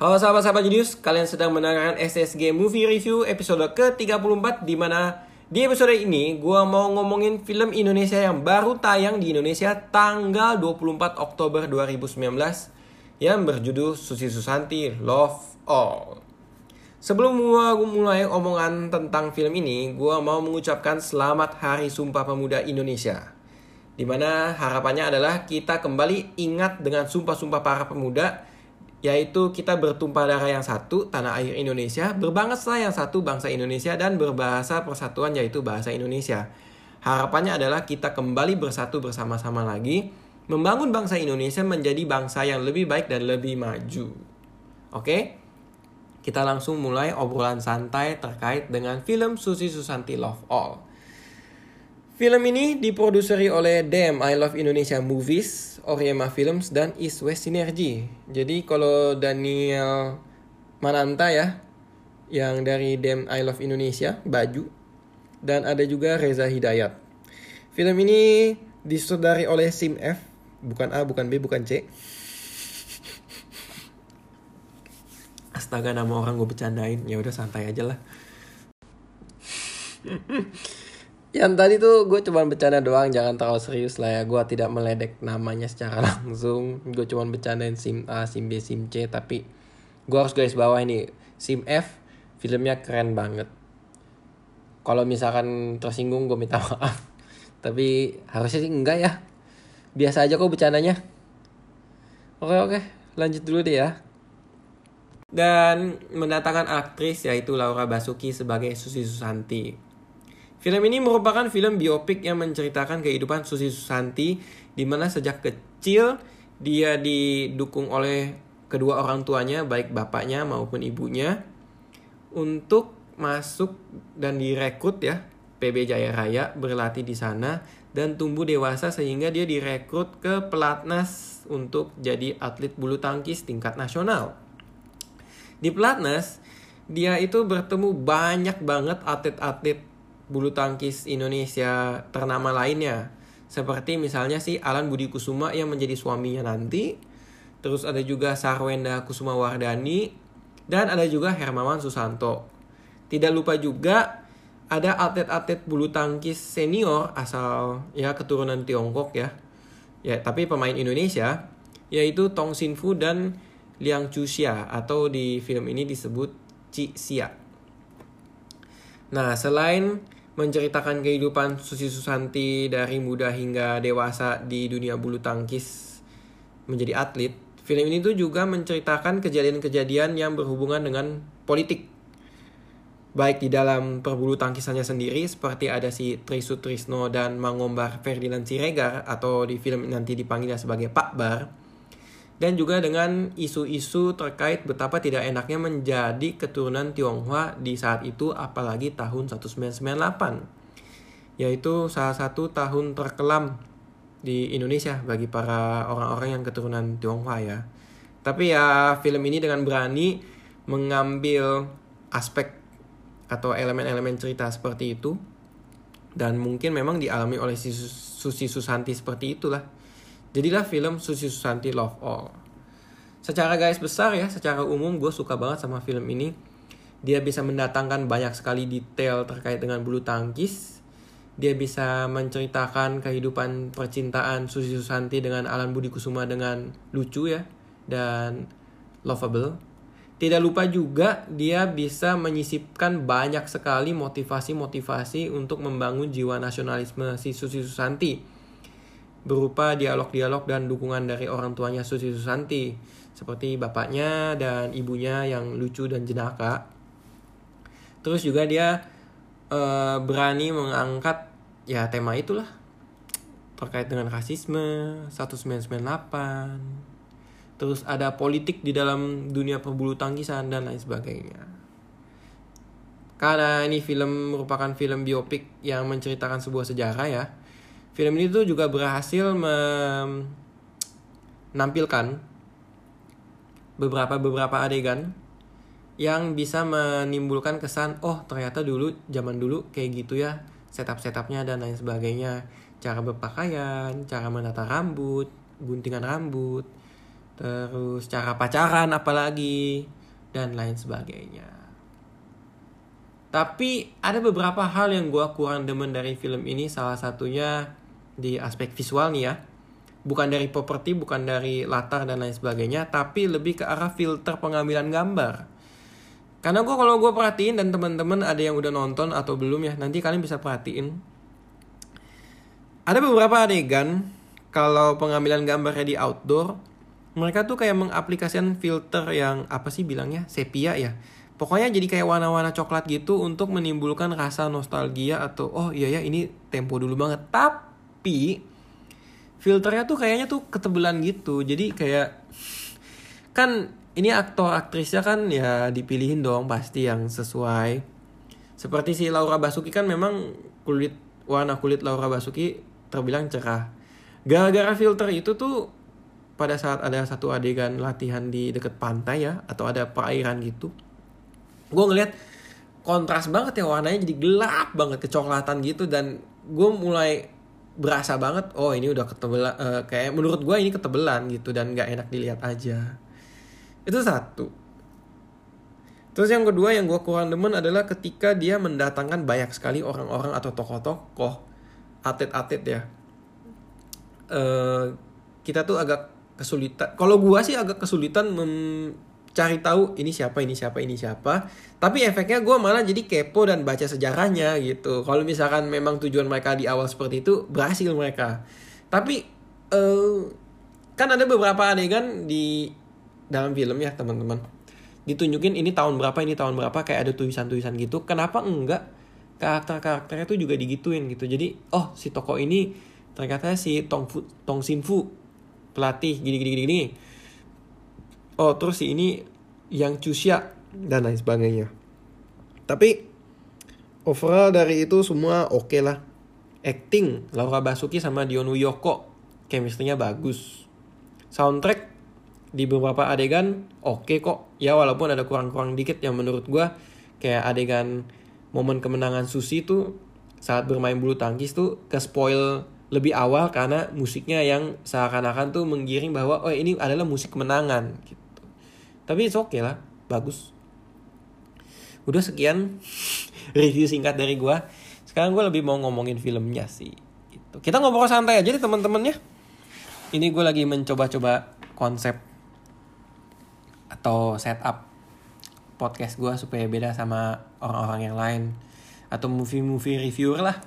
Halo sahabat-sahabat Jenius, kalian sedang mendengarkan SSG Movie Review episode ke-34 di mana di episode ini gue mau ngomongin film Indonesia yang baru tayang di Indonesia tanggal 24 Oktober 2019 yang berjudul Susi Susanti Love All. Sebelum gue mulai omongan tentang film ini, gue mau mengucapkan selamat Hari Sumpah Pemuda Indonesia. Di mana harapannya adalah kita kembali ingat dengan sumpah-sumpah para pemuda yaitu kita bertumpah darah yang satu, tanah air Indonesia, berbangsa yang satu, bangsa Indonesia, dan berbahasa persatuan yaitu bahasa Indonesia. Harapannya adalah kita kembali bersatu bersama-sama lagi, membangun bangsa Indonesia menjadi bangsa yang lebih baik dan lebih maju. Oke? Kita langsung mulai obrolan santai terkait dengan film Susi Susanti Love All. Film ini diproduseri oleh DM I Love Indonesia Movies, Oriema Films, dan East West Synergy. Jadi kalau Daniel Mananta ya, yang dari DM I Love Indonesia, Baju, dan ada juga Reza Hidayat. Film ini disutradari oleh Sim F, bukan A, bukan B, bukan C. Astaga nama orang gue bercandain, ya udah santai aja lah. Yang tadi tuh gue cuma bercanda doang, jangan terlalu serius lah ya. Gue tidak meledek namanya secara langsung. Gue cuma bercandain SIM A, SIM B, SIM C. Tapi gue harus guys bawah ini. SIM F, filmnya keren banget. Kalau misalkan tersinggung gue minta maaf. Tapi harusnya sih enggak ya. Biasa aja kok bercandanya. Oke oke, lanjut dulu deh ya. Dan mendatangkan aktris yaitu Laura Basuki sebagai Susi Susanti. Film ini merupakan film biopik yang menceritakan kehidupan Susi Susanti di mana sejak kecil dia didukung oleh kedua orang tuanya baik bapaknya maupun ibunya untuk masuk dan direkrut ya PB Jaya Raya berlatih di sana dan tumbuh dewasa sehingga dia direkrut ke pelatnas untuk jadi atlet bulu tangkis tingkat nasional. Di pelatnas dia itu bertemu banyak banget atlet-atlet bulu tangkis Indonesia ternama lainnya. Seperti misalnya si Alan Budi Kusuma yang menjadi suaminya nanti. Terus ada juga Sarwenda Kusuma Wardani. Dan ada juga Hermawan Susanto. Tidak lupa juga ada atlet-atlet bulu tangkis senior asal ya keturunan Tiongkok ya. Ya, tapi pemain Indonesia yaitu Tong Sin Fu dan Liang Chuxia atau di film ini disebut Ci Xia. Nah, selain menceritakan kehidupan Susi Susanti dari muda hingga dewasa di dunia bulu tangkis menjadi atlet. Film ini tuh juga menceritakan kejadian-kejadian yang berhubungan dengan politik. Baik di dalam perbulu tangkisannya sendiri seperti ada si Trisu Trisno dan Mangombar Ferdinand Siregar atau di film nanti dipanggilnya sebagai Pak Bar. Dan juga dengan isu-isu terkait betapa tidak enaknya menjadi keturunan Tionghoa di saat itu apalagi tahun 1998. Yaitu salah satu tahun terkelam di Indonesia bagi para orang-orang yang keturunan Tionghoa ya. Tapi ya film ini dengan berani mengambil aspek atau elemen-elemen cerita seperti itu dan mungkin memang dialami oleh si Susi Susanti seperti itulah Jadilah film Susi Susanti Love All. Secara guys besar ya, secara umum gue suka banget sama film ini. Dia bisa mendatangkan banyak sekali detail terkait dengan bulu tangkis. Dia bisa menceritakan kehidupan percintaan Susi Susanti dengan Alan Budi Kusuma dengan lucu ya dan lovable. Tidak lupa juga dia bisa menyisipkan banyak sekali motivasi-motivasi untuk membangun jiwa nasionalisme si Susi Susanti berupa dialog-dialog dan dukungan dari orang tuanya Susi Susanti seperti bapaknya dan ibunya yang lucu dan jenaka. Terus juga dia uh, berani mengangkat ya tema itulah terkait dengan rasisme 1998. Terus ada politik di dalam dunia perbulu tangkisan dan lain sebagainya. Karena ini film merupakan film biopik yang menceritakan sebuah sejarah ya film ini tuh juga berhasil menampilkan beberapa beberapa adegan yang bisa menimbulkan kesan oh ternyata dulu zaman dulu kayak gitu ya setup setupnya dan lain sebagainya. Cara berpakaian cara menata rambut guntingan rambut terus cara pacaran apalagi dan lain sebagainya. Tapi ada beberapa hal yang gue kurang demen dari film ini. Salah satunya di aspek visual nih ya. Bukan dari properti bukan dari latar dan lain sebagainya tapi lebih ke arah filter pengambilan gambar. Karena gue kalau gue perhatiin dan teman-teman ada yang udah nonton atau belum ya nanti kalian bisa perhatiin. Ada beberapa adegan kalau pengambilan gambarnya di outdoor mereka tuh kayak mengaplikasikan filter yang apa sih bilangnya sepia ya. Pokoknya jadi kayak warna-warna coklat gitu untuk menimbulkan rasa nostalgia atau oh iya ya ini tempo dulu banget. Tapi filternya tuh kayaknya tuh ketebelan gitu. Jadi kayak kan ini aktor aktrisnya kan ya dipilihin dong pasti yang sesuai. Seperti si Laura Basuki kan memang kulit warna kulit Laura Basuki terbilang cerah. Gara-gara filter itu tuh pada saat ada satu adegan latihan di deket pantai ya atau ada perairan gitu gue ngeliat kontras banget ya warnanya jadi gelap banget kecoklatan gitu. Dan gue mulai berasa banget oh ini udah ketebelan uh, kayak menurut gue ini ketebelan gitu dan nggak enak dilihat aja. Itu satu. Terus yang kedua yang gue kurang demen adalah ketika dia mendatangkan banyak sekali orang-orang atau tokoh-tokoh atlet-atlet ya. Uh, kita tuh agak kesulitan kalau gue sih agak kesulitan cari tahu ini siapa ini siapa ini siapa. Tapi efeknya gue malah jadi kepo dan baca sejarahnya gitu. Kalau misalkan memang tujuan mereka di awal seperti itu berhasil mereka. Tapi uh, kan ada beberapa adegan di dalam film ya teman-teman. Ditunjukin ini tahun berapa ini tahun berapa kayak ada tulisan-tulisan gitu. Kenapa enggak? Karakter-karakternya tuh juga digituin gitu. Jadi oh si toko ini ternyata si Tong Fu, Tong Sin Fu pelatih gini gini, gini oh terus si ini yang Cusia dan lain sebagainya. Tapi overall dari itu semua oke okay lah. Acting Laura Basuki sama Dion Wiyoko chemistry-nya bagus. Soundtrack di beberapa adegan oke okay kok. Ya walaupun ada kurang-kurang dikit yang menurut gue kayak adegan momen kemenangan Susi tuh saat bermain bulu tangkis tuh ke spoil lebih awal karena musiknya yang seakan-akan tuh menggiring bahwa oh ini adalah musik kemenangan gitu tapi itu oke okay lah bagus. Udah sekian review singkat dari gue sekarang gue lebih mau ngomongin filmnya sih gitu. kita ngobrol santai aja nih teman-teman ya. Ini gue lagi mencoba-coba konsep atau setup podcast gue supaya beda sama orang-orang yang lain. Atau movie-movie reviewer lah.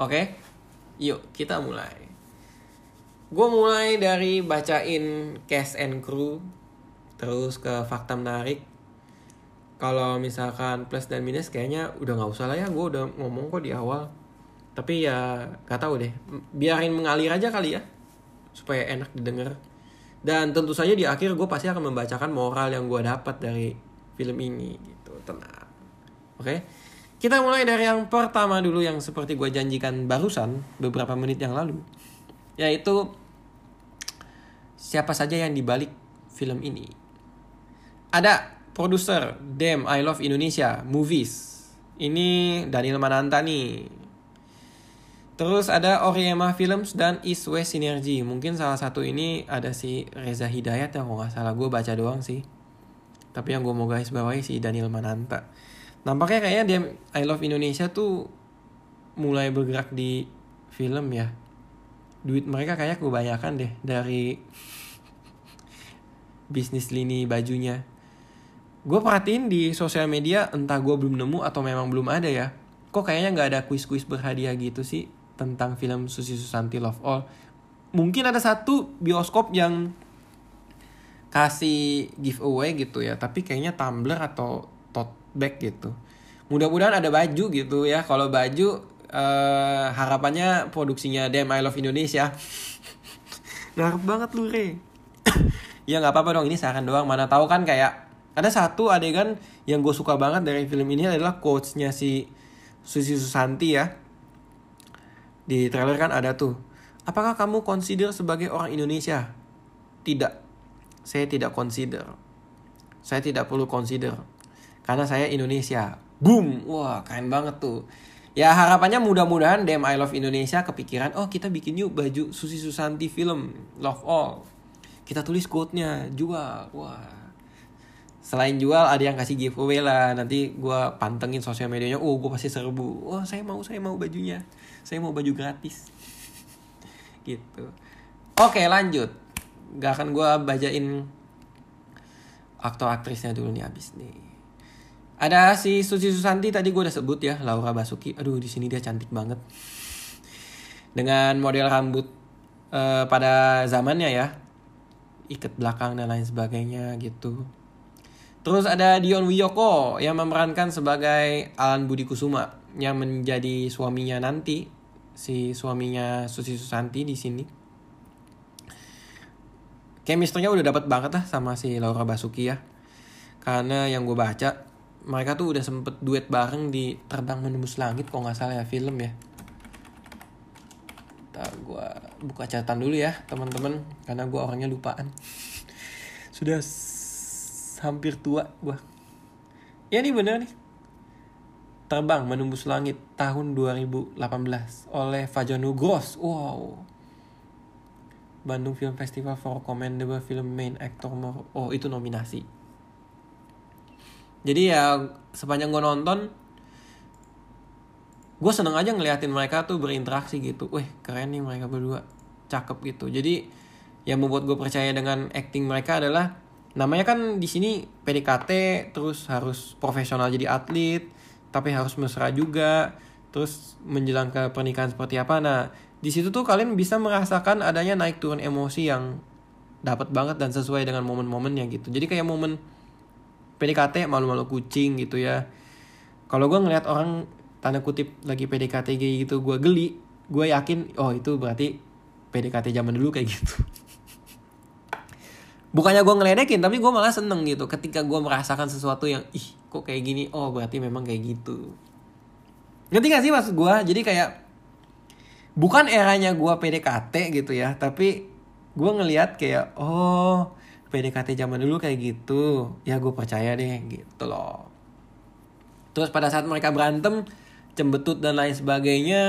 Oke? Okay? yuk kita mulai gue mulai dari bacain cast and crew terus ke fakta menarik. Kalau misalkan plus dan minus kayaknya udah nggak usah lah ya gue udah ngomong kok di awal. Tapi ya gak tahu deh. Biarin mengalir aja kali ya supaya enak didengar. Dan tentu saja di akhir gue pasti akan membacakan moral yang gue dapat dari film ini gitu. Tenang. Oke? Kita mulai dari yang pertama dulu yang seperti gue janjikan barusan beberapa menit yang lalu yaitu siapa saja yang dibalik film ini. Ada produser Damn I Love Indonesia Movies. Ini Daniel Mananta nih. Terus ada Oriema Films dan East West Synergy. Mungkin salah satu ini ada si Reza Hidayat ya kalau nggak salah gue baca doang sih. Tapi yang gue mau guys bawahi si Daniel Mananta. Nampaknya kayaknya dia I Love Indonesia tuh mulai bergerak di film ya duit mereka kayak kebanyakan deh dari bisnis lini bajunya. Gue perhatiin di sosial media entah gue belum nemu atau memang belum ada ya. Kok kayaknya nggak ada kuis-kuis berhadiah gitu sih tentang film Susi Susanti Love All. Mungkin ada satu bioskop yang kasih giveaway gitu ya, tapi kayaknya tumbler atau tote bag gitu. Mudah-mudahan ada baju gitu ya. Kalau baju uh, harapannya produksinya Damn I Love Indonesia. Ngarep banget lu re. Ya nggak apa-apa dong ini saran doang. Mana tahu kan kayak ada satu adegan yang gue suka banget dari film ini adalah quotesnya si Susi Susanti ya. Di trailer kan ada tuh apakah kamu consider sebagai orang Indonesia? Tidak saya tidak consider. Saya tidak perlu consider karena saya Indonesia. Boom! Wah keren banget tuh Ya harapannya mudah-mudahan DM I Love Indonesia kepikiran, oh kita bikin yuk baju Susi Susanti film Love All. kita tulis quote-nya jual. Wah. Selain jual ada yang kasih giveaway lah. Nanti gue pantengin sosial medianya oh gue pasti serbu. Oh saya mau saya mau bajunya. Saya mau baju gratis. Gitu. Oke lanjut. Gak akan gue bacain aktor aktrisnya dulu nih abis nih ada si Susi Susanti tadi gue udah sebut ya Laura Basuki aduh di sini dia cantik banget dengan model rambut uh, pada zamannya ya ikat belakang dan lain sebagainya gitu Terus ada Dion Wiyoko yang memerankan sebagai Alan Budi Kusuma yang menjadi suaminya nanti si suaminya Susi Susanti di sini. Chemistry-nya udah dapat banget lah sama si Laura Basuki ya. Karena yang gue baca mereka tuh udah sempet duet bareng di Terbang Menembus Langit kok nggak salah ya film ya. Ntar gue buka catatan dulu ya teman-teman karena gue orangnya lupaan. Sudah hampir tua gua. Ya ini bener nih. Terbang menembus langit tahun 2018 oleh Fajanu Gross. Wow. Bandung Film Festival for Commendable Film Main Actor oh itu nominasi jadi ya sepanjang gue nonton gue seneng aja ngeliatin mereka tuh berinteraksi gitu. Weh keren nih mereka berdua. Cakep gitu. Jadi yang membuat gue percaya dengan acting mereka adalah namanya kan di sini PDKT terus harus profesional jadi atlet tapi harus mesra juga terus menjelang ke pernikahan seperti apa. Nah di situ tuh kalian bisa merasakan adanya naik turun emosi yang dapat banget dan sesuai dengan momen-momennya gitu. Jadi kayak momen PDKT malu-malu kucing gitu ya. Kalau gue ngeliat orang tanda kutip lagi PDKT gitu gue geli. Gue yakin oh itu berarti PDKT zaman dulu kayak gitu. Bukannya gue ngeledekin tapi gue malah seneng gitu. Ketika gue merasakan sesuatu yang ih kok kayak gini? Oh berarti memang kayak gitu. Ngerti gak sih maksud gue jadi kayak bukan eranya gue PDKT gitu ya tapi gue ngeliat kayak oh PDKT zaman dulu kayak gitu ya gue percaya deh gitu loh terus pada saat mereka berantem cembetut dan lain sebagainya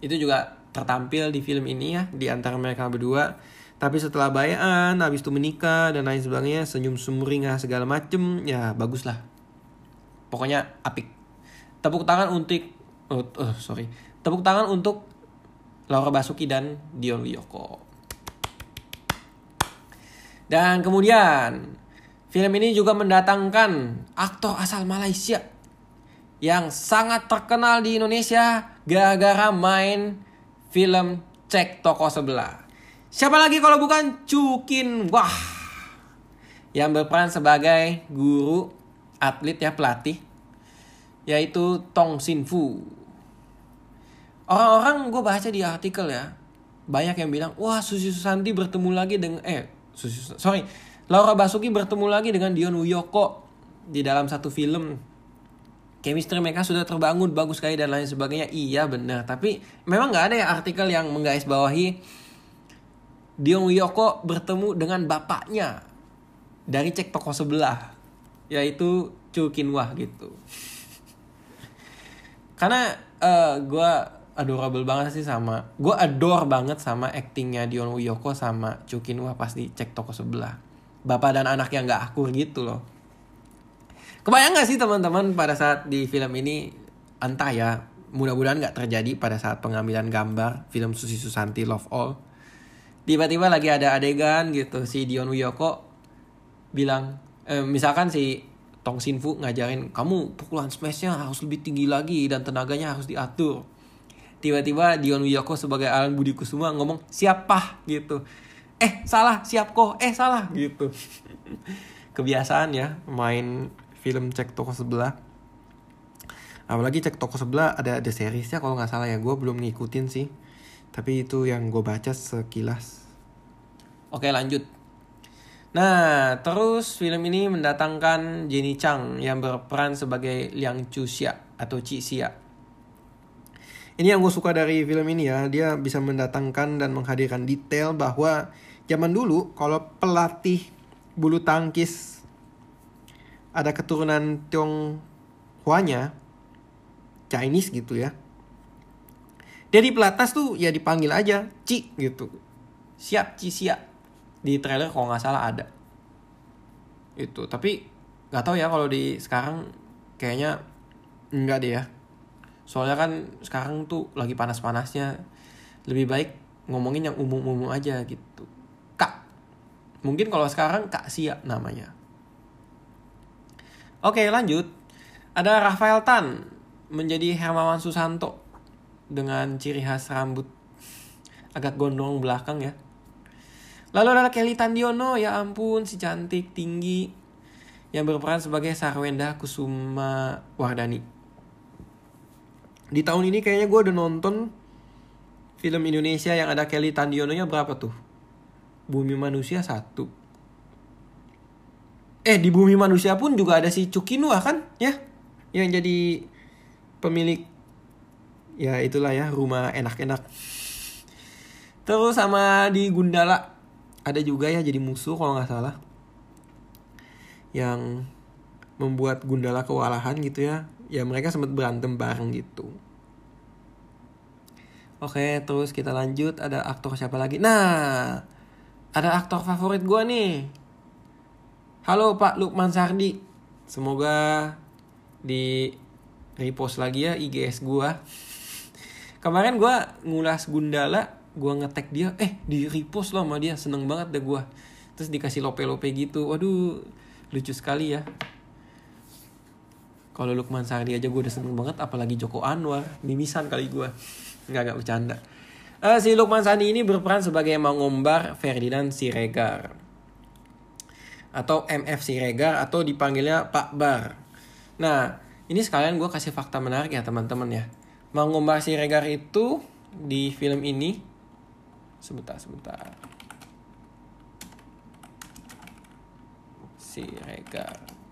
itu juga tertampil di film ini ya di antara mereka berdua tapi setelah bayan, habis itu menikah dan lain sebagainya, senyum sumringah segala macem, ya bagus lah. Pokoknya apik. Tepuk tangan untuk, oh, oh sorry, tepuk tangan untuk Laura Basuki dan Dion Wiyoko. Dan kemudian film ini juga mendatangkan aktor asal Malaysia yang sangat terkenal di Indonesia gara-gara main film Cek Toko Sebelah. Siapa lagi kalau bukan Cukin Wah yang berperan sebagai guru atlet ya pelatih yaitu Tong Sin Fu. Orang-orang gue baca di artikel ya banyak yang bilang wah Susi Susanti bertemu lagi dengan eh sorry Laura Basuki bertemu lagi dengan Dion Wiyoko di dalam satu film. Chemistry mereka sudah terbangun bagus sekali dan lain sebagainya. Iya benar. Tapi memang nggak ada ya artikel yang menggarisbawahi Dion Wiyoko bertemu dengan bapaknya dari cek toko sebelah yaitu Chu Kinwah gitu. Karena uh, eh, gue adorable banget sih sama gue adore banget sama actingnya Dion Wiyoko sama Chu Kinwah pas di cek toko sebelah. Bapak dan anak yang gak akur gitu loh. Kebayang gak sih teman-teman pada saat di film ini entah ya mudah-mudahan gak terjadi pada saat pengambilan gambar film Susi Susanti Love All. Tiba-tiba lagi ada adegan gitu si Dion Wiyoko bilang eh, misalkan si Tong Sin Fu ngajarin kamu pukulan smashnya harus lebih tinggi lagi dan tenaganya harus diatur tiba-tiba Dion Wiyoko sebagai Alan Budi Kusuma ngomong siapa gitu eh salah siap kok eh salah gitu kebiasaan ya main film cek toko sebelah apalagi cek toko sebelah ada ada seriesnya kalau nggak salah ya gue belum ngikutin sih tapi itu yang gue baca sekilas. Oke lanjut. Nah, terus film ini mendatangkan Jenny Chang yang berperan sebagai Liang Chuxia atau Ci Xia. Ini yang gue suka dari film ini ya, dia bisa mendatangkan dan menghadirkan detail bahwa zaman dulu kalau pelatih bulu tangkis ada keturunan Tionghoanya, Chinese gitu ya, dia di pelatas tuh ya dipanggil aja Ci gitu. Siap Ci siap. di trailer kalau nggak salah ada itu tapi nggak tahu ya kalau di sekarang kayaknya enggak deh ya soalnya kan sekarang tuh lagi panas-panasnya. Lebih baik ngomongin yang umum-umum aja gitu. Kak mungkin kalau sekarang kak Sia namanya. Oke lanjut. Ada Rafael Tan menjadi Hermawan Susanto dengan ciri khas rambut agak gondrong belakang ya. Lalu ada Kelly Tandiono ya ampun si cantik tinggi yang berperan sebagai Sarwenda Kusuma Wardani di tahun ini kayaknya gue udah nonton film Indonesia yang ada Kelly Tandiono nya berapa tuh? Bumi Manusia satu. Eh di Bumi Manusia pun juga ada si Cukinua kan ya yang jadi pemilik ya itulah ya rumah enak-enak. Terus sama di Gundala ada juga ya jadi musuh kalau nggak salah yang membuat Gundala kewalahan gitu ya ya mereka sempat berantem bareng gitu Oke, terus kita lanjut. Ada aktor siapa lagi? Nah, ada aktor favorit gue nih. Halo Pak Lukman Sardi. Semoga di repost lagi ya IGS gue. Kemarin gue ngulas Gundala, gue ngetek dia, eh di repost loh sama dia, seneng banget deh gue. Terus dikasih lope-lope gitu, waduh lucu sekali ya. Kalau Lukman Sardi aja gue udah seneng banget, apalagi Joko Anwar, mimisan kali gue. Nggak, nggak bercanda. Uh, si Lukman Sandi ini berperan sebagai Mangombar Ferdinand Siregar. Atau MF Siregar atau dipanggilnya Pak Bar. Nah, ini sekalian gue kasih fakta menarik ya teman-teman ya. Mangombar Siregar itu di film ini sebentar sebentar. Siregar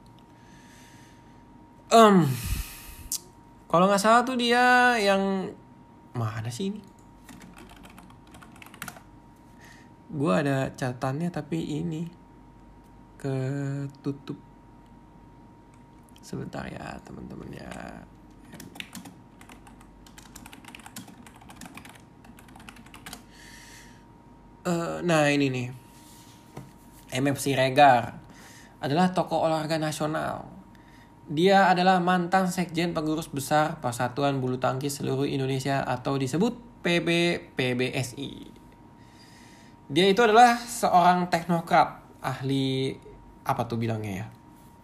um, kalau nggak salah tuh dia yang mana sih ini. Gue ada catatannya tapi ini ketutup. Sebentar ya teman-teman ya. Uh, nah ini nih. MFC Regar adalah tokoh olahraga nasional dia adalah mantan sekjen pengurus besar Persatuan Bulu Tangkis Seluruh Indonesia atau disebut PB PBSI. Dia itu adalah seorang teknokrat, ahli apa tuh bilangnya ya?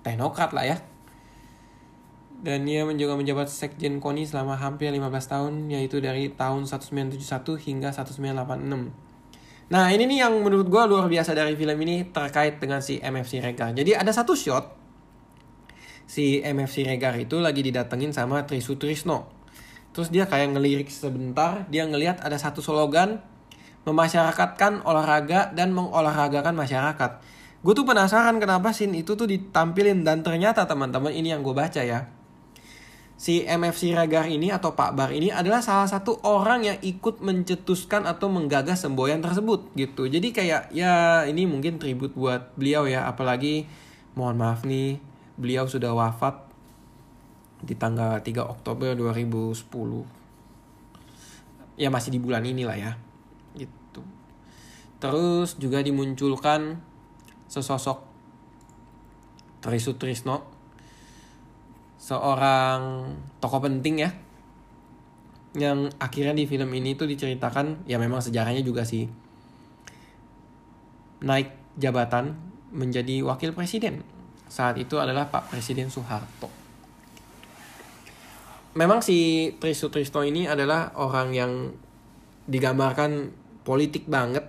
Teknokrat lah ya. Dan dia juga menjabat sekjen KONI selama hampir 15 tahun, yaitu dari tahun 1971 hingga 1986. Nah ini nih yang menurut gue luar biasa dari film ini terkait dengan si MFC Rega. Jadi ada satu shot si MFC Regar itu lagi didatengin sama Trisu Trisno. Terus dia kayak ngelirik sebentar, dia ngelihat ada satu slogan memasyarakatkan olahraga dan mengolahragakan masyarakat. Gue tuh penasaran kenapa scene itu tuh ditampilin dan ternyata teman-teman ini yang gue baca ya. Si MFC Regar ini atau Pak Bar ini adalah salah satu orang yang ikut mencetuskan atau menggagas semboyan tersebut gitu. Jadi kayak ya ini mungkin tribut buat beliau ya apalagi mohon maaf nih beliau sudah wafat di tanggal 3 Oktober 2010. Ya masih di bulan inilah ya. Gitu. Terus juga dimunculkan sesosok Trisut Trisno. Seorang tokoh penting ya. Yang akhirnya di film ini tuh diceritakan ya memang sejarahnya juga sih. Naik jabatan menjadi wakil presiden saat itu adalah Pak Presiden Soeharto. Memang si Tristo ini adalah orang yang digambarkan politik banget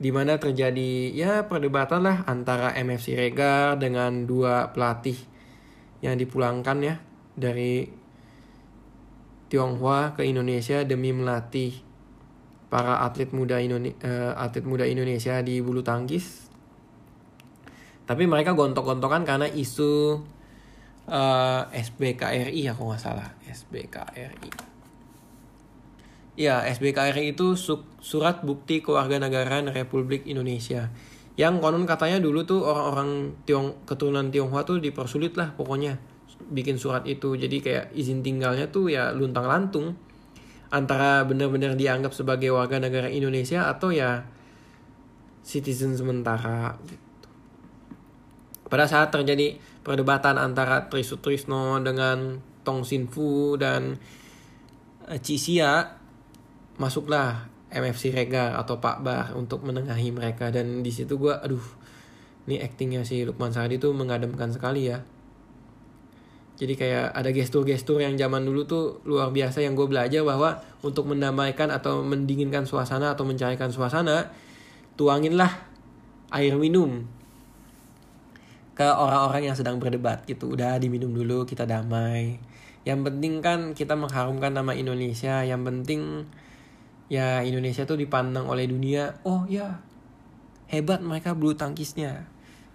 di mana terjadi ya perdebatan lah antara MFC Regar dengan dua pelatih yang dipulangkan ya dari Tionghoa ke Indonesia demi melatih para atlet muda Indonesia, uh, atlet muda Indonesia di bulu tangkis tapi mereka gontok-gontokan karena isu uh, eh, SBKRI aku nggak salah. SBKRI ya SBKRI itu surat bukti kewarganegaraan Republik Indonesia. Yang konon katanya dulu tuh orang-orang Tiong keturunan Tionghoa tuh dipersulit lah pokoknya bikin surat itu. Jadi kayak izin tinggalnya tuh ya luntang lantung antara benar-benar dianggap sebagai warga negara Indonesia atau ya citizen sementara gitu. Pada saat terjadi perdebatan antara Trisutrisno dengan Tong Sinfu dan uh, Cisia, masuklah MFC Rega atau Pak Bar untuk menengahi mereka. Dan di situ gue aduh ini aktingnya si Lukman Sardi tuh mengademkan sekali ya. Jadi kayak ada gestur-gestur yang zaman dulu tuh luar biasa yang gue belajar bahwa untuk mendamaikan atau mendinginkan suasana atau mencairkan suasana, tuanginlah air minum ke orang-orang yang sedang berdebat gitu. Udah diminum dulu kita damai. Yang penting kan kita mengharumkan nama Indonesia. Yang penting ya Indonesia tuh dipandang oleh dunia. Oh ya hebat mereka bulu tangkisnya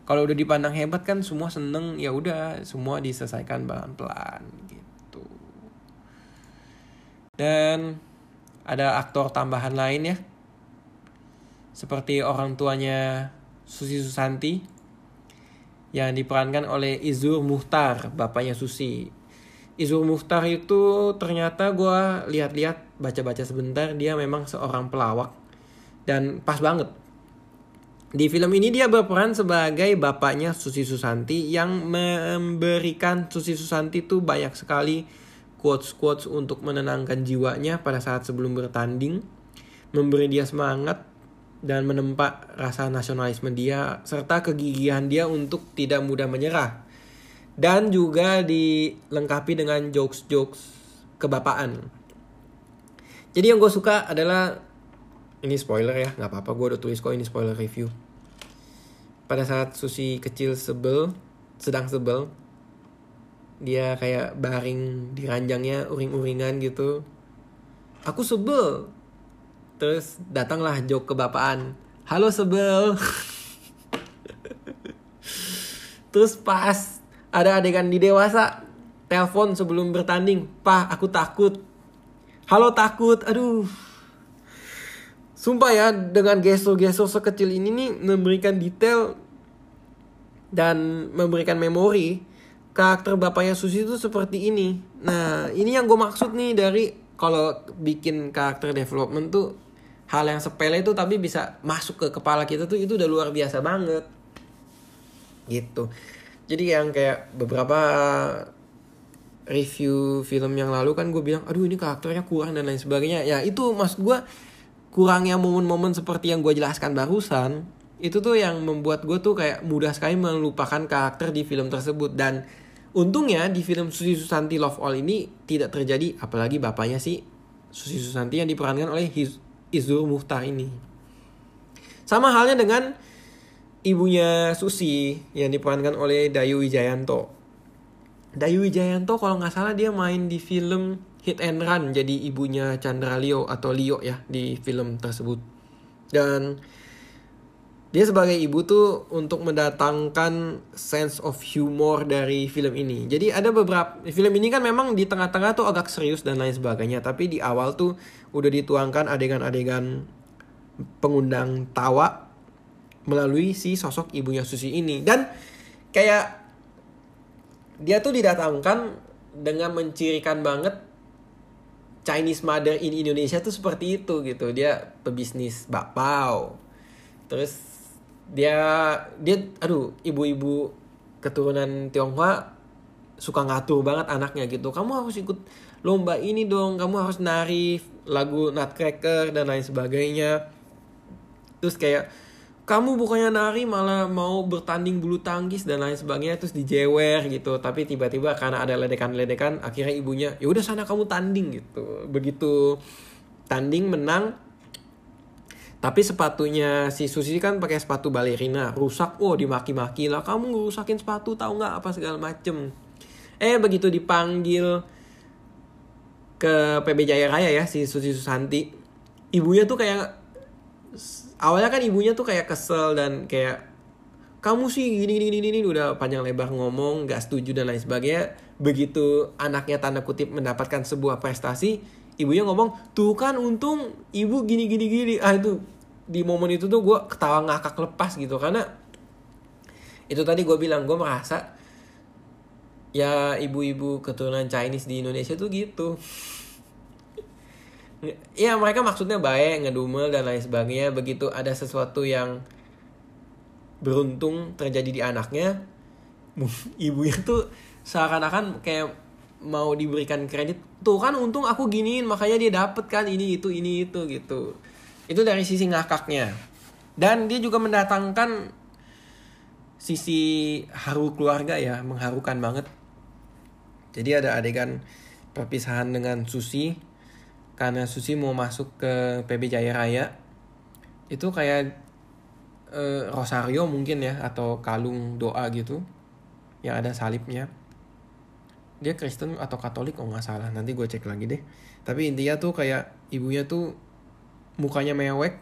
kalau udah dipandang hebat kan semua seneng ya udah semua diselesaikan pelan-pelan gitu dan ada aktor tambahan lain ya seperti orang tuanya Susi Susanti yang diperankan oleh Izur Muhtar bapaknya Susi. Izur Muhtar itu ternyata gue lihat-lihat baca-baca sebentar dia memang seorang pelawak dan pas banget. Di film ini dia berperan sebagai bapaknya Susi Susanti yang memberikan Susi Susanti itu banyak sekali quotes-quotes untuk menenangkan jiwanya pada saat sebelum bertanding, memberi dia semangat dan menempa rasa nasionalisme dia serta kegigihan dia untuk tidak mudah menyerah. Dan juga dilengkapi dengan jokes-jokes kebapaan. Jadi yang gue suka adalah ini spoiler ya, nggak apa-apa gue udah tulis kok ini spoiler review pada saat Susi kecil sebel sedang sebel dia kayak baring di ranjangnya uring-uringan gitu aku sebel terus datanglah jok kebapaan. Halo sebel. Terus pas ada adegan di dewasa telepon sebelum bertanding. Pak aku takut. Halo takut. Aduh. Sumpah ya dengan gestur-gestur sekecil ini nih memberikan detail dan memberikan memori karakter bapaknya Susi itu seperti ini. Nah ini yang gue maksud nih dari kalau bikin karakter development tuh hal yang sepele itu tapi bisa masuk ke kepala kita tuh itu udah luar biasa banget. Gitu. Jadi yang kayak beberapa review film yang lalu kan gue bilang aduh ini karakternya kurang dan lain sebagainya. Ya itu mas gue kurangnya momen-momen seperti yang gue jelaskan barusan itu tuh yang membuat gue tuh kayak mudah sekali melupakan karakter di film tersebut. Dan untungnya di film Susi Susanti Love All ini tidak terjadi apalagi bapaknya si Susi Susanti yang diperankan oleh Izur Muhtar ini sama halnya dengan ibunya Susi yang diperankan oleh Dayu Wijayanto Dayu Wijayanto kalau nggak salah dia main di film hit and run jadi ibunya Chandra Leo atau Leo ya di film tersebut. Dan dia sebagai ibu tuh untuk mendatangkan sense of humor dari film ini. Jadi ada beberapa film ini kan memang di tengah-tengah tuh agak serius dan lain sebagainya, tapi di awal tuh udah dituangkan adegan-adegan pengundang tawa melalui si sosok ibunya Susi ini. Dan kayak dia tuh didatangkan dengan mencirikan banget Chinese mother in Indonesia tuh seperti itu gitu. Dia pebisnis bakpao. Terus dia dia aduh ibu-ibu keturunan Tionghoa suka ngatur banget anaknya gitu. Kamu harus ikut lomba ini dong kamu harus nari lagu Nutcracker dan lain sebagainya. Terus kayak kamu bukannya nari malah mau bertanding bulu tangkis dan lain sebagainya terus dijewer gitu. Tapi tiba-tiba karena ada ledekan-ledekan akhirnya ibunya ya udah sana kamu tanding gitu. Begitu tanding menang tapi sepatunya si Susi kan pakai sepatu balerina rusak. Oh dimaki-maki lah. Kamu ngerusakin sepatu tahu nggak apa segala macem? Eh begitu dipanggil ke PB Jaya Raya ya si Susi Susanti. Ibunya tuh kayak awalnya kan ibunya tuh kayak kesel dan kayak kamu sih gini gini gini, gini. Udah panjang lebar ngomong gak setuju dan lain sebagainya. Begitu anaknya tanda kutip mendapatkan sebuah prestasi ibunya ngomong tuh kan untung ibu gini gini gini. Ah itu di momen itu tuh gue ketawa ngakak lepas gitu karena itu tadi gue bilang gue merasa ya ibu-ibu keturunan Chinese di Indonesia tuh gitu. Ya mereka maksudnya baik ngedumel dan lain sebagainya. Begitu ada sesuatu yang beruntung terjadi di anaknya ibunya tuh seakan-akan kayak mau diberikan kredit tuh kan untung aku giniin makanya dia dapet kan ini itu ini itu gitu itu dari sisi ngakaknya. Dan dia juga mendatangkan sisi haru keluarga ya mengharukan banget. Jadi ada adegan perpisahan dengan Susi karena Susi mau masuk ke PB Jaya Raya. Itu kayak uh, rosario mungkin ya atau kalung doa gitu yang ada salibnya. Dia Kristen atau Katolik kalau nggak salah. Nanti gue cek lagi deh. Tapi intinya tuh kayak ibunya tuh mukanya mewek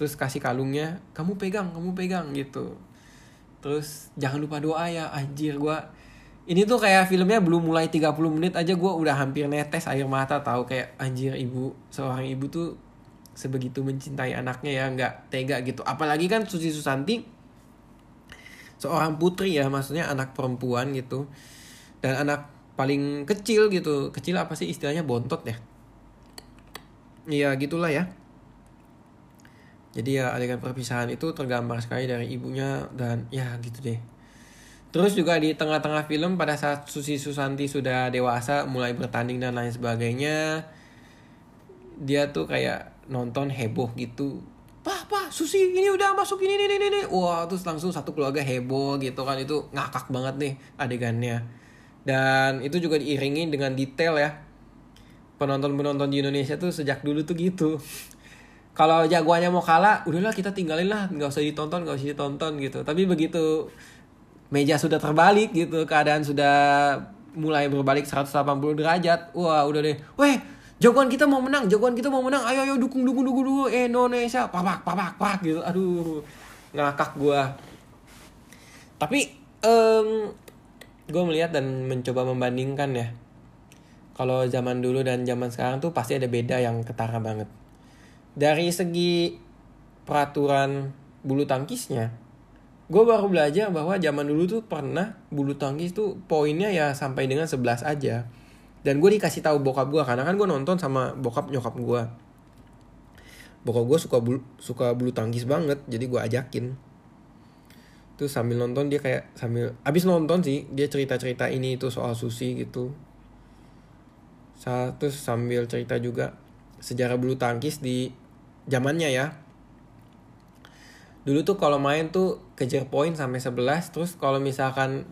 terus kasih kalungnya kamu pegang kamu pegang gitu. Terus jangan lupa doa ya anjir gue ini tuh kayak filmnya belum mulai 30 menit aja gue udah hampir netes air mata tahu kayak anjir ibu seorang ibu tuh sebegitu mencintai anaknya ya nggak tega gitu. Apalagi kan Susi Susanti seorang putri ya maksudnya anak perempuan gitu dan anak paling kecil gitu. Kecil apa sih istilahnya? Bontot ya iya gitulah ya jadi ya adegan perpisahan itu tergambar sekali dari ibunya dan ya gitu deh Terus juga di tengah-tengah film pada saat Susi Susanti sudah dewasa mulai bertanding dan lain sebagainya dia tuh kayak nonton heboh gitu Pah, pah, Susi ini udah masuk ini, ini, ini, ini. Wah, terus langsung satu keluarga heboh gitu kan. Itu ngakak banget nih adegannya. Dan itu juga diiringi dengan detail ya. Penonton-penonton di Indonesia tuh sejak dulu tuh gitu. Kalau jagoannya mau kalah, udahlah kita tinggalin lah. Nggak usah ditonton, nggak usah ditonton gitu. Tapi begitu meja sudah terbalik gitu, keadaan sudah mulai berbalik 180 derajat. Wah, udah deh. Weh, jagoan kita mau menang jagoan kita mau menang ayo ayo dukung dukung dukung dukung Indonesia papak papak pak gitu aduh ngakak gue tapi um, gue melihat dan mencoba membandingkan ya kalau zaman dulu dan zaman sekarang tuh pasti ada beda yang ketara banget. Dari segi peraturan bulu tangkisnya gue baru belajar bahwa zaman dulu tuh pernah bulu tangkis tuh poinnya ya sampai dengan 11 aja. Dan gue dikasih tahu bokap gue karena kan gue nonton sama bokap nyokap gue bokap gue suka bulu, suka bulu tangkis banget jadi gue ajakin. Terus sambil nonton dia kayak sambil abis nonton sih dia cerita cerita ini itu soal susi gitu satu sambil cerita juga sejarah bulu tangkis di zamannya ya dulu tuh kalau main tuh kejar poin sampai 11 terus kalau misalkan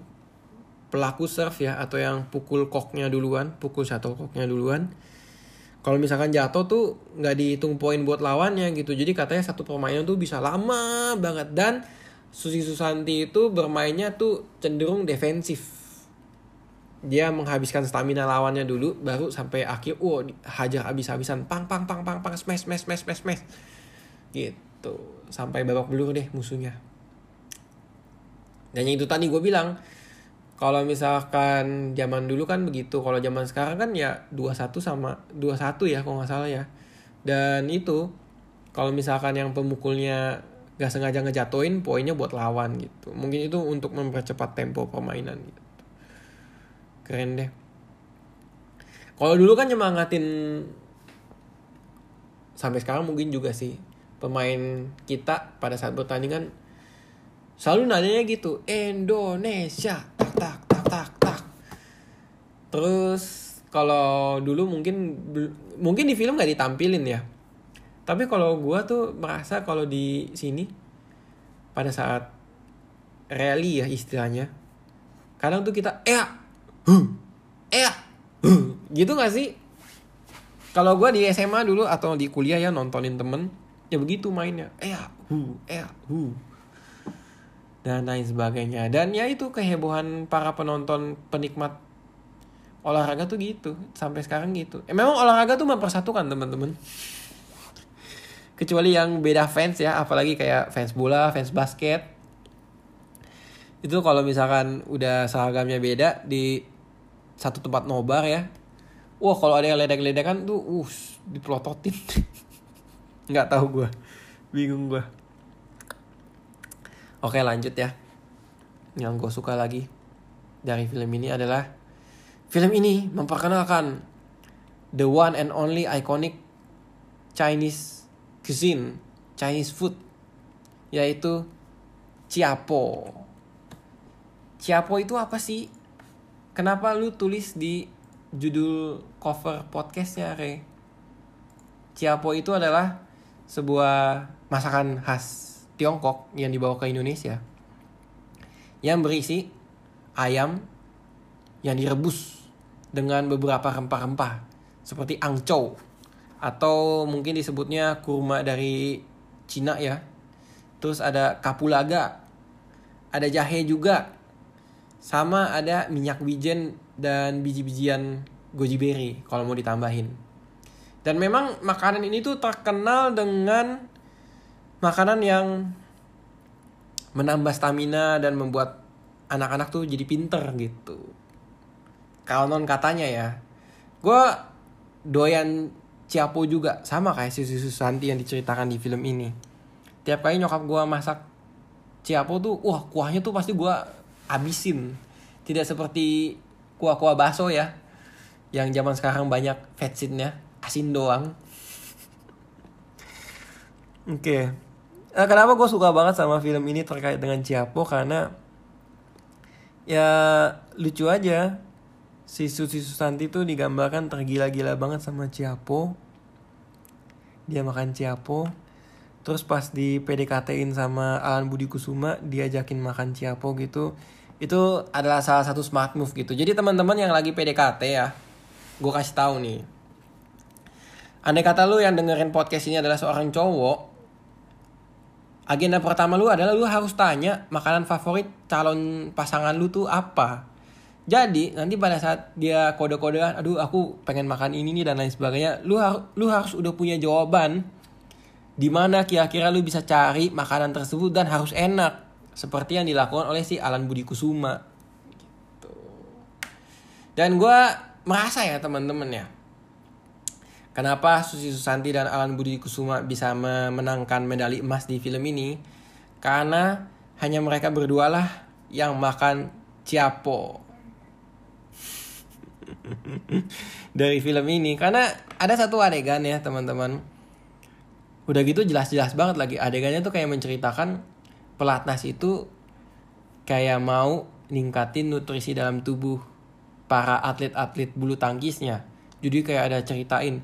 pelaku serve ya atau yang pukul koknya duluan, pukul satu koknya duluan. Kalau misalkan jatuh tuh nggak dihitung poin buat lawannya gitu. Jadi katanya satu permainan tuh bisa lama banget dan Susi Susanti itu bermainnya tuh cenderung defensif. Dia menghabiskan stamina lawannya dulu baru sampai akhir wow hajar habis-habisan pang pang pang pang pang smash smash smash smash smash. Gitu. Sampai babak belur deh musuhnya. Dan yang itu tadi gue bilang, kalau misalkan zaman dulu kan begitu kalau zaman sekarang kan ya 21 sama 21 ya kalau nggak salah ya dan itu kalau misalkan yang pemukulnya gak sengaja ngejatuhin poinnya buat lawan gitu mungkin itu untuk mempercepat tempo permainan gitu keren deh. Kalau dulu kan nyemangatin sampai sekarang mungkin juga sih pemain kita pada saat bertandingan selalu nanyanya gitu Indonesia. Tak tak tak tak terus kalau dulu mungkin mungkin di film nggak ditampilin ya. Tapi kalau gue tuh merasa kalau di sini pada saat rally ya istilahnya kadang tuh kita eh huh, eh huh, gitu gak sih? Kalau gue di SMA dulu atau di kuliah ya nontonin temen ya begitu mainnya. Eh hu eh hu. Dan lain sebagainya. Dan ya itu kehebohan para penonton penikmat olahraga tuh gitu. Sampai sekarang gitu. Eh, memang olahraga tuh mempersatukan teman-teman kecuali yang beda fans ya apalagi kayak fans bola fans basket. Itu kalau misalkan udah seragamnya beda di satu tempat nobar ya wah kalau ada yang ledek-ledekan tuh uh dipelototin nggak tahu gue bingung gue Oke lanjut ya. Yang gue suka lagi dari film ini adalah film ini memperkenalkan the one and only iconic Chinese cuisine, Chinese food, yaitu Ciapo. Ciapo itu apa sih? Kenapa lu tulis di judul cover podcastnya, Re? Ciapo itu adalah sebuah masakan khas Tiongkok yang dibawa ke Indonesia yang berisi ayam yang direbus dengan beberapa rempah-rempah seperti angcou atau mungkin disebutnya kurma dari Cina ya. Terus ada kapulaga, ada jahe juga, sama ada minyak wijen dan biji-bijian goji berry kalau mau ditambahin. Dan memang makanan ini tuh terkenal dengan makanan yang menambah stamina dan membuat anak-anak tuh jadi pinter gitu. Kalau non katanya ya, gue doyan Ciapo juga sama kayak si Susanti yang diceritakan di film ini. Tiap kali nyokap gue masak Ciapo tuh, wah kuahnya tuh pasti gue abisin. Tidak seperti kuah-kuah bakso ya, yang zaman sekarang banyak fatsinnya, asin doang. Oke, okay. nah, kenapa gue suka banget sama film ini terkait dengan Ciapo karena ya lucu aja si Susi Susanti tuh digambarkan tergila-gila banget sama Ciapo. Dia makan Ciapo. Terus pas di PDKT-in sama Alan Budi Kusuma, diajakin makan Ciapo gitu. Itu adalah salah satu smart move gitu. Jadi teman-teman yang lagi PDKT ya, gue kasih tahu nih. Andai kata lu yang dengerin podcast ini adalah seorang cowok, agenda pertama lu adalah lu harus tanya makanan favorit calon pasangan lu tuh apa jadi nanti pada saat dia kode-kodean, aduh aku pengen makan ini nih dan lain sebagainya, lu harus lu harus udah punya jawaban di mana kira-kira lu bisa cari makanan tersebut dan harus enak seperti yang dilakukan oleh si Alan Budi Kusuma. Gitu. Dan gue merasa ya teman-teman ya, kenapa Susi Susanti dan Alan Budi Kusuma bisa memenangkan medali emas di film ini? Karena hanya mereka berdua lah yang makan ciapo dari film ini karena ada satu adegan ya teman-teman udah gitu jelas-jelas banget lagi adegannya tuh kayak menceritakan pelatnas itu kayak mau ningkatin nutrisi dalam tubuh para atlet-atlet bulu tangkisnya. Jadi kayak ada ceritain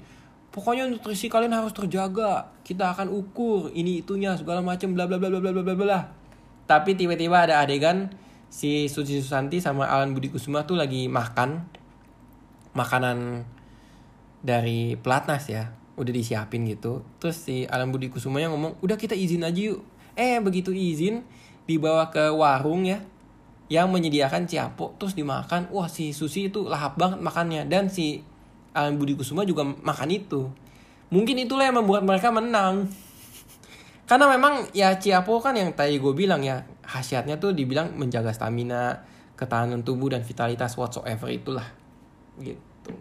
pokoknya nutrisi kalian harus terjaga kita akan ukur ini itunya segala macam bla bla bla bla bla bla bla tapi tiba-tiba ada adegan si Suci Susanti sama Alan Budi Kusuma tuh lagi makan makanan dari pelatnas ya udah disiapin gitu. Terus si Alam Budi yang ngomong udah kita izin aja yuk eh begitu izin dibawa ke warung ya yang menyediakan ciapo terus dimakan. Wah si Susi itu lahap banget makannya dan si Alam Budi Kusuma juga makan itu. Mungkin itulah yang membuat mereka menang. Karena memang ya ciapo kan yang tadi gue bilang ya khasiatnya tuh dibilang menjaga stamina ketahanan tubuh dan vitalitas whatsoever itulah. Gitu.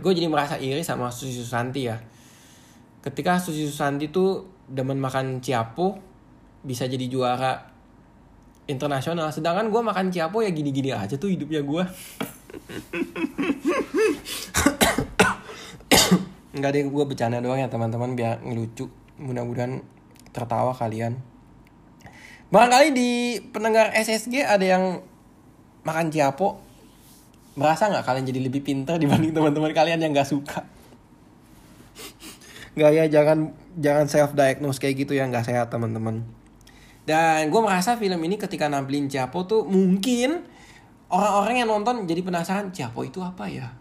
Gue jadi merasa iri sama Susi Susanti ya. Ketika Susi Susanti tuh demen makan ciapo bisa jadi juara internasional. Sedangkan gue makan ciapo ya gini-gini aja tuh hidupnya gue nggak deh gue bercanda doang ya teman-teman biar ngelucu. Mudah-mudahan tertawa kalian. Barangkali di pendengar SSG ada yang makan ciapo. Merasa nggak kalian jadi lebih pintar dibanding teman-teman kalian yang nggak suka? Nggak ya jangan jangan self diagnose kayak gitu ya nggak sehat teman-teman. Dan gue merasa film ini ketika nampilin Ciapo tuh mungkin orang-orang yang nonton jadi penasaran Ciapo itu apa ya?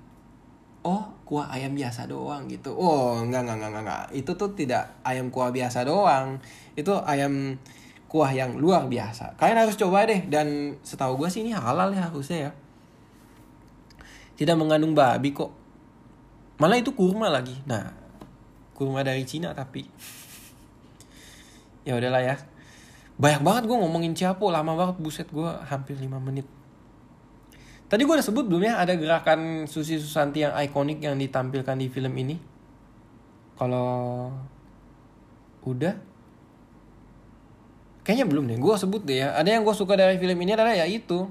Oh kuah ayam biasa doang gitu. Oh nggak nggak nggak nggak itu tuh tidak ayam kuah biasa doang. Itu ayam kuah yang luar biasa. Kalian harus coba deh dan setahu gue sih ini halal ya harusnya ya. Tidak mengandung babi kok. Malah itu kurma lagi. Nah kurma dari Cina tapi ya udahlah ya. Banyak banget gue ngomongin Ciapo lama banget buset gue hampir 5 menit. Tadi gue udah sebut belum ya ada gerakan Susi Susanti yang ikonik yang ditampilkan di film ini? Kalau udah kayaknya belum deh. Gue sebut deh ya. Ada yang gue suka dari film ini adalah ya itu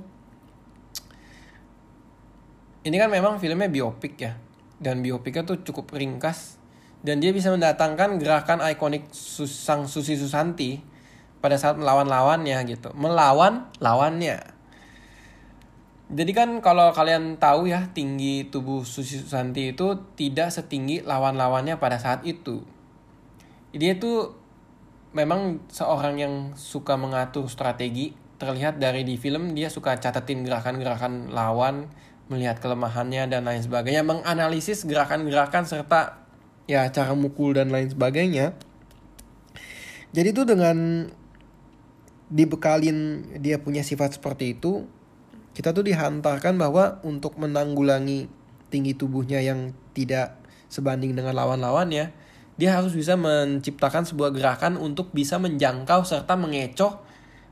ini kan memang filmnya biopik ya. Dan biopiknya tuh cukup ringkas dan dia bisa mendatangkan gerakan ikonik Susang Susi Susanti pada saat melawan lawannya gitu. Melawan lawannya jadi kan kalau kalian tahu ya tinggi tubuh Susi Susanti itu tidak setinggi lawan-lawannya pada saat itu. Dia itu memang seorang yang suka mengatur strategi. Terlihat dari di film dia suka catetin gerakan-gerakan lawan melihat kelemahannya dan lain sebagainya menganalisis gerakan-gerakan serta ya cara mukul dan lain sebagainya jadi tuh dengan dibekalin dia punya sifat seperti itu, kita tuh dihantarkan bahwa untuk menanggulangi tinggi tubuhnya yang tidak sebanding dengan lawan-lawannya, dia harus bisa menciptakan sebuah gerakan untuk bisa menjangkau serta mengecoh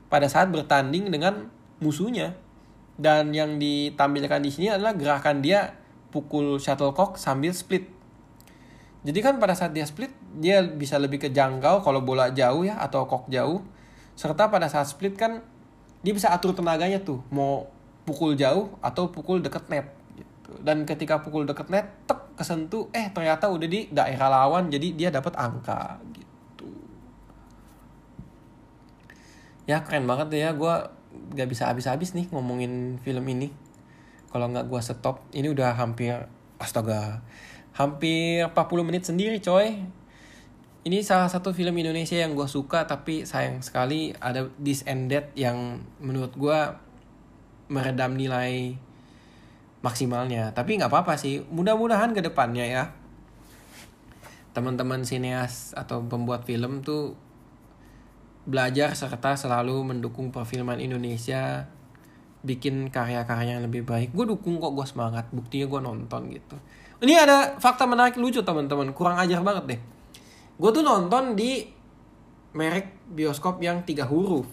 pada saat bertanding dengan musuhnya. Dan yang ditampilkan di sini adalah gerakan dia pukul shuttlecock sambil split. Jadi kan pada saat dia split, dia bisa lebih kejangkau kalau bola jauh ya atau kok jauh. Serta pada saat split kan dia bisa atur tenaganya tuh. Mau pukul jauh atau pukul deket net gitu. dan ketika pukul deket net tek kesentuh eh ternyata udah di daerah lawan jadi dia dapat angka gitu. Ya keren banget ya. Gue gak bisa habis-habis nih ngomongin film ini. Kalau nggak gue stop ini udah hampir astaga hampir 40 menit sendiri coy. Ini salah satu film Indonesia yang gue suka tapi sayang sekali ada This and That yang menurut gue meredam nilai maksimalnya. Tapi nggak apa-apa sih mudah-mudahan ke depannya ya. Teman-teman sineas atau pembuat film tuh belajar serta selalu mendukung perfilman Indonesia bikin karya-karya yang lebih baik. Gue dukung kok gue semangat. Buktinya gue nonton gitu ini ada fakta menarik lucu teman-teman. Kurang ajar banget deh. Gue tuh nonton di merek bioskop yang tiga huruf.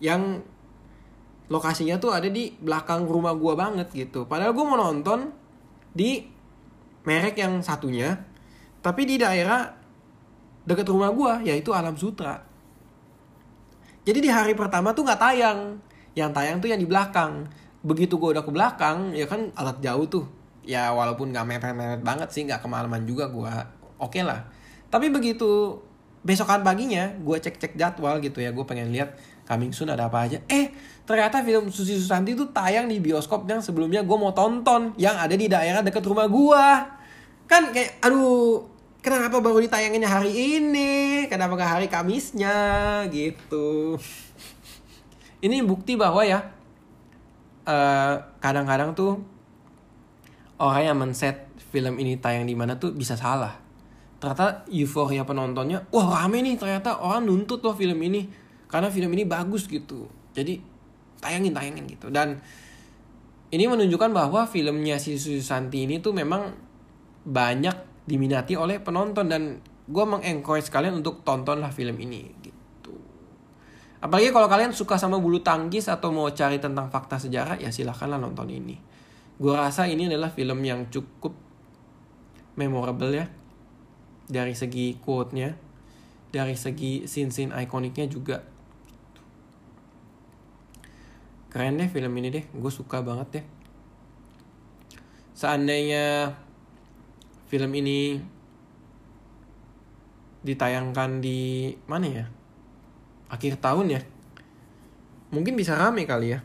Yang lokasinya tuh ada di belakang rumah gue banget gitu. Padahal gue mau nonton di merek yang satunya tapi di daerah dekat rumah gue yaitu Alam Sutra. Jadi di hari pertama tuh nggak tayang. Yang tayang tuh yang di belakang. Begitu gue udah ke belakang ya kan alat jauh tuh ya walaupun nggak mepet-mepet banget sih nggak kemalaman juga gue oke okay lah. Tapi begitu besokan paginya gue cek-cek jadwal gitu ya gue pengen lihat coming soon ada apa aja. Eh ternyata film Susi Susanti itu tayang di bioskop yang sebelumnya gue mau tonton yang ada di daerah dekat rumah gue kan kayak aduh kenapa baru ditayanginnya hari ini? Kenapa gak hari Kamisnya? Gitu. Ini bukti bahwa ya kadang eh, kadang-kadang tuh orang yang men-set film ini tayang di mana tuh bisa salah. Ternyata euforia penontonnya wah rame nih ternyata orang nuntut loh film ini karena film ini bagus gitu. Jadi tayangin tayangin gitu. Dan ini menunjukkan bahwa filmnya si Susanti ini tuh memang banyak diminati oleh penonton dan gue mengencourage kalian untuk tontonlah film ini gitu. Apalagi kalau kalian suka sama bulu tangkis atau mau cari tentang fakta sejarah ya silahkanlah nonton ini gue rasa ini adalah film yang cukup memorable ya. Dari segi quote-nya dari segi scene-scene ikoniknya juga. Keren deh film ini deh gue suka banget deh. Seandainya film ini ditayangkan di mana ya? Akhir tahun ya? Mungkin bisa rame kali ya.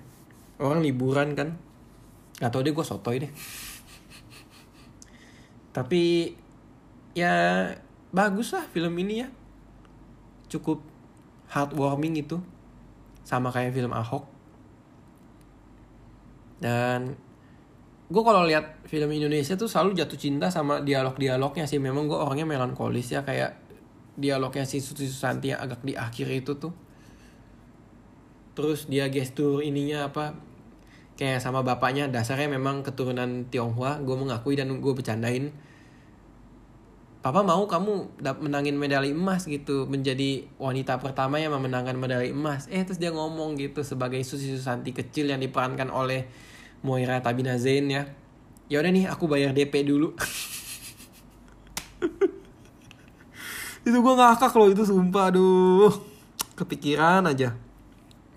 Orang liburan kan Gak tau deh gue sotoy deh. Tapi ya bagus lah film ini ya. Cukup heartwarming itu. Sama kayak film Ahok. Dan gue kalau lihat film Indonesia tuh selalu jatuh cinta sama dialog-dialognya sih. Memang gue orangnya melankolis ya kayak dialognya si Susi Susanti yang agak di akhir itu tuh. Terus dia gestur ininya apa kayak sama bapaknya dasarnya memang keturunan Tionghoa gue mengakui dan gue bercandain. Papa mau kamu menangin medali emas gitu menjadi wanita pertama yang memenangkan medali emas. Eh terus dia ngomong gitu sebagai Susi Susanti kecil yang diperankan oleh Moira Tabina Zain ya. Ya udah nih aku bayar DP dulu. Itu gue ngakak loh itu sumpah aduh. Kepikiran aja.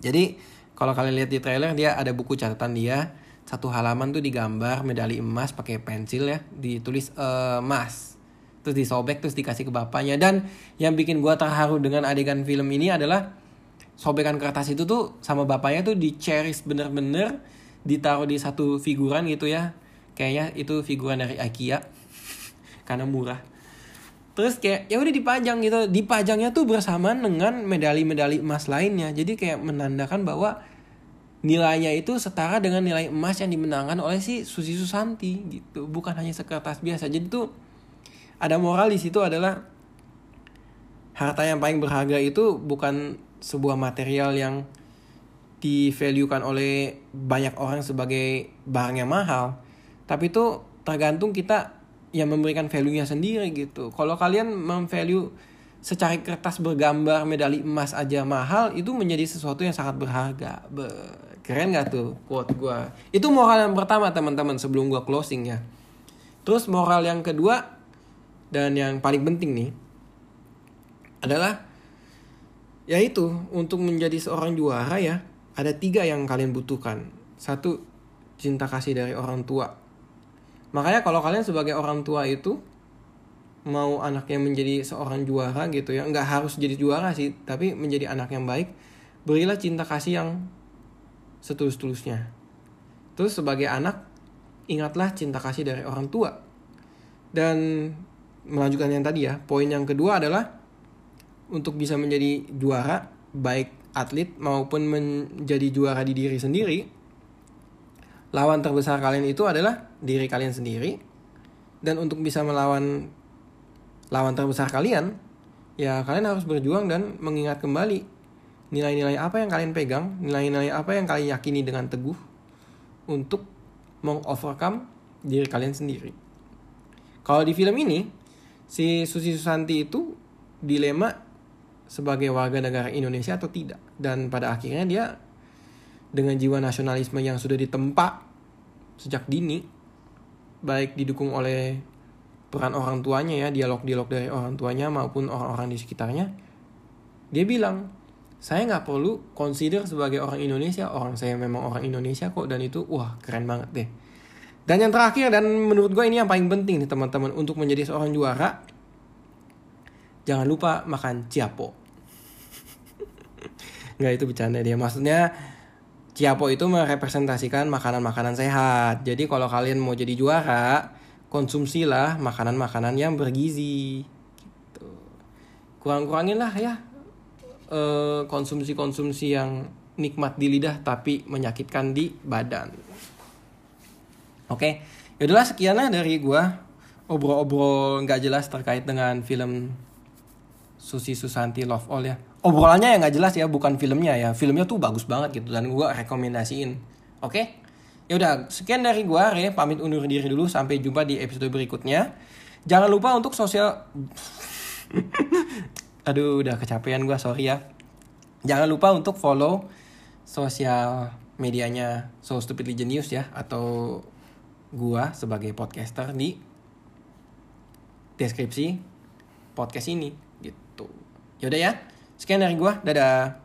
Jadi kalau kalian lihat di trailer dia ada buku catatan dia. Satu halaman tuh digambar medali emas pakai pensil ya. Ditulis emas terus disobek terus dikasih ke bapaknya. Dan yang bikin gue terharu dengan adegan film ini adalah sobekan kertas itu tuh sama bapaknya tuh di cherish bener-bener ditaruh di satu figuran gitu ya. Kayaknya itu figuran dari IKEA. Karena murah terus kayak ya udah dipajang gitu. Dipajangnya tuh bersamaan dengan medali-medali emas lainnya. Jadi kayak menandakan bahwa nilainya itu setara dengan nilai emas yang dimenangkan oleh si Susi Susanti gitu. Bukan hanya sekertas biasa. Jadi tuh ada moral di situ adalah harta yang paling berharga itu bukan sebuah material yang divaluekan oleh banyak orang sebagai barang yang mahal. Tapi itu tergantung kita yang memberikan value-nya sendiri gitu. Kalau kalian memvalue secari kertas bergambar medali emas aja mahal itu menjadi sesuatu yang sangat berharga. Be keren gak tuh quote gue itu moral yang pertama teman-teman sebelum gue closing ya. Terus moral yang kedua dan yang paling penting nih adalah yaitu untuk menjadi seorang juara ya ada tiga yang kalian butuhkan. Satu cinta kasih dari orang tua makanya kalau kalian sebagai orang tua itu mau anaknya menjadi seorang juara gitu ya nggak harus jadi juara sih tapi menjadi anak yang baik berilah cinta kasih yang setulus-tulusnya terus sebagai anak ingatlah cinta kasih dari orang tua dan melanjutkan yang tadi ya, poin yang kedua adalah untuk bisa menjadi juara baik atlet maupun menjadi juara di diri sendiri. Lawan terbesar kalian itu adalah diri kalian sendiri. Dan untuk bisa melawan lawan terbesar kalian, ya kalian harus berjuang dan mengingat kembali nilai-nilai apa yang kalian pegang, nilai-nilai apa yang kalian yakini dengan teguh untuk mengovercome diri kalian sendiri. Kalau di film ini, si Susi Susanti itu dilema sebagai warga negara Indonesia atau tidak dan pada akhirnya dia dengan jiwa nasionalisme yang sudah ditempa sejak dini baik didukung oleh peran orang tuanya ya dialog-dialog dari orang tuanya maupun orang-orang di sekitarnya dia bilang saya nggak perlu consider sebagai orang Indonesia orang saya memang orang Indonesia kok dan itu wah keren banget deh dan yang terakhir dan menurut gue ini yang paling penting nih teman-teman untuk menjadi seorang juara. Jangan lupa makan ciapo. Nggak itu bercanda dia. Maksudnya ciapo itu merepresentasikan makanan-makanan sehat. Jadi kalau kalian mau jadi juara, konsumsilah makanan-makanan yang bergizi. Gitu. Kurang-kurangin lah ya eh, konsumsi-konsumsi yang nikmat di lidah tapi menyakitkan di badan. Oke, yaudahlah sekian lah dari gue obrol-obrol nggak jelas terkait dengan film Susi Susanti Love All ya. Obrolannya yang nggak jelas ya, bukan filmnya ya. Filmnya tuh bagus banget gitu dan gue rekomendasiin. Oke? Okay? Ya udah, sekian dari gue, Re, pamit undur diri dulu sampai jumpa di episode berikutnya. Jangan lupa untuk sosial Aduh, udah kecapean gue, sorry ya. Jangan lupa untuk follow sosial medianya So Stupidly Genius ya atau gua sebagai podcaster di deskripsi podcast ini gitu. Yaudah ya, sekian dari gua, dadah.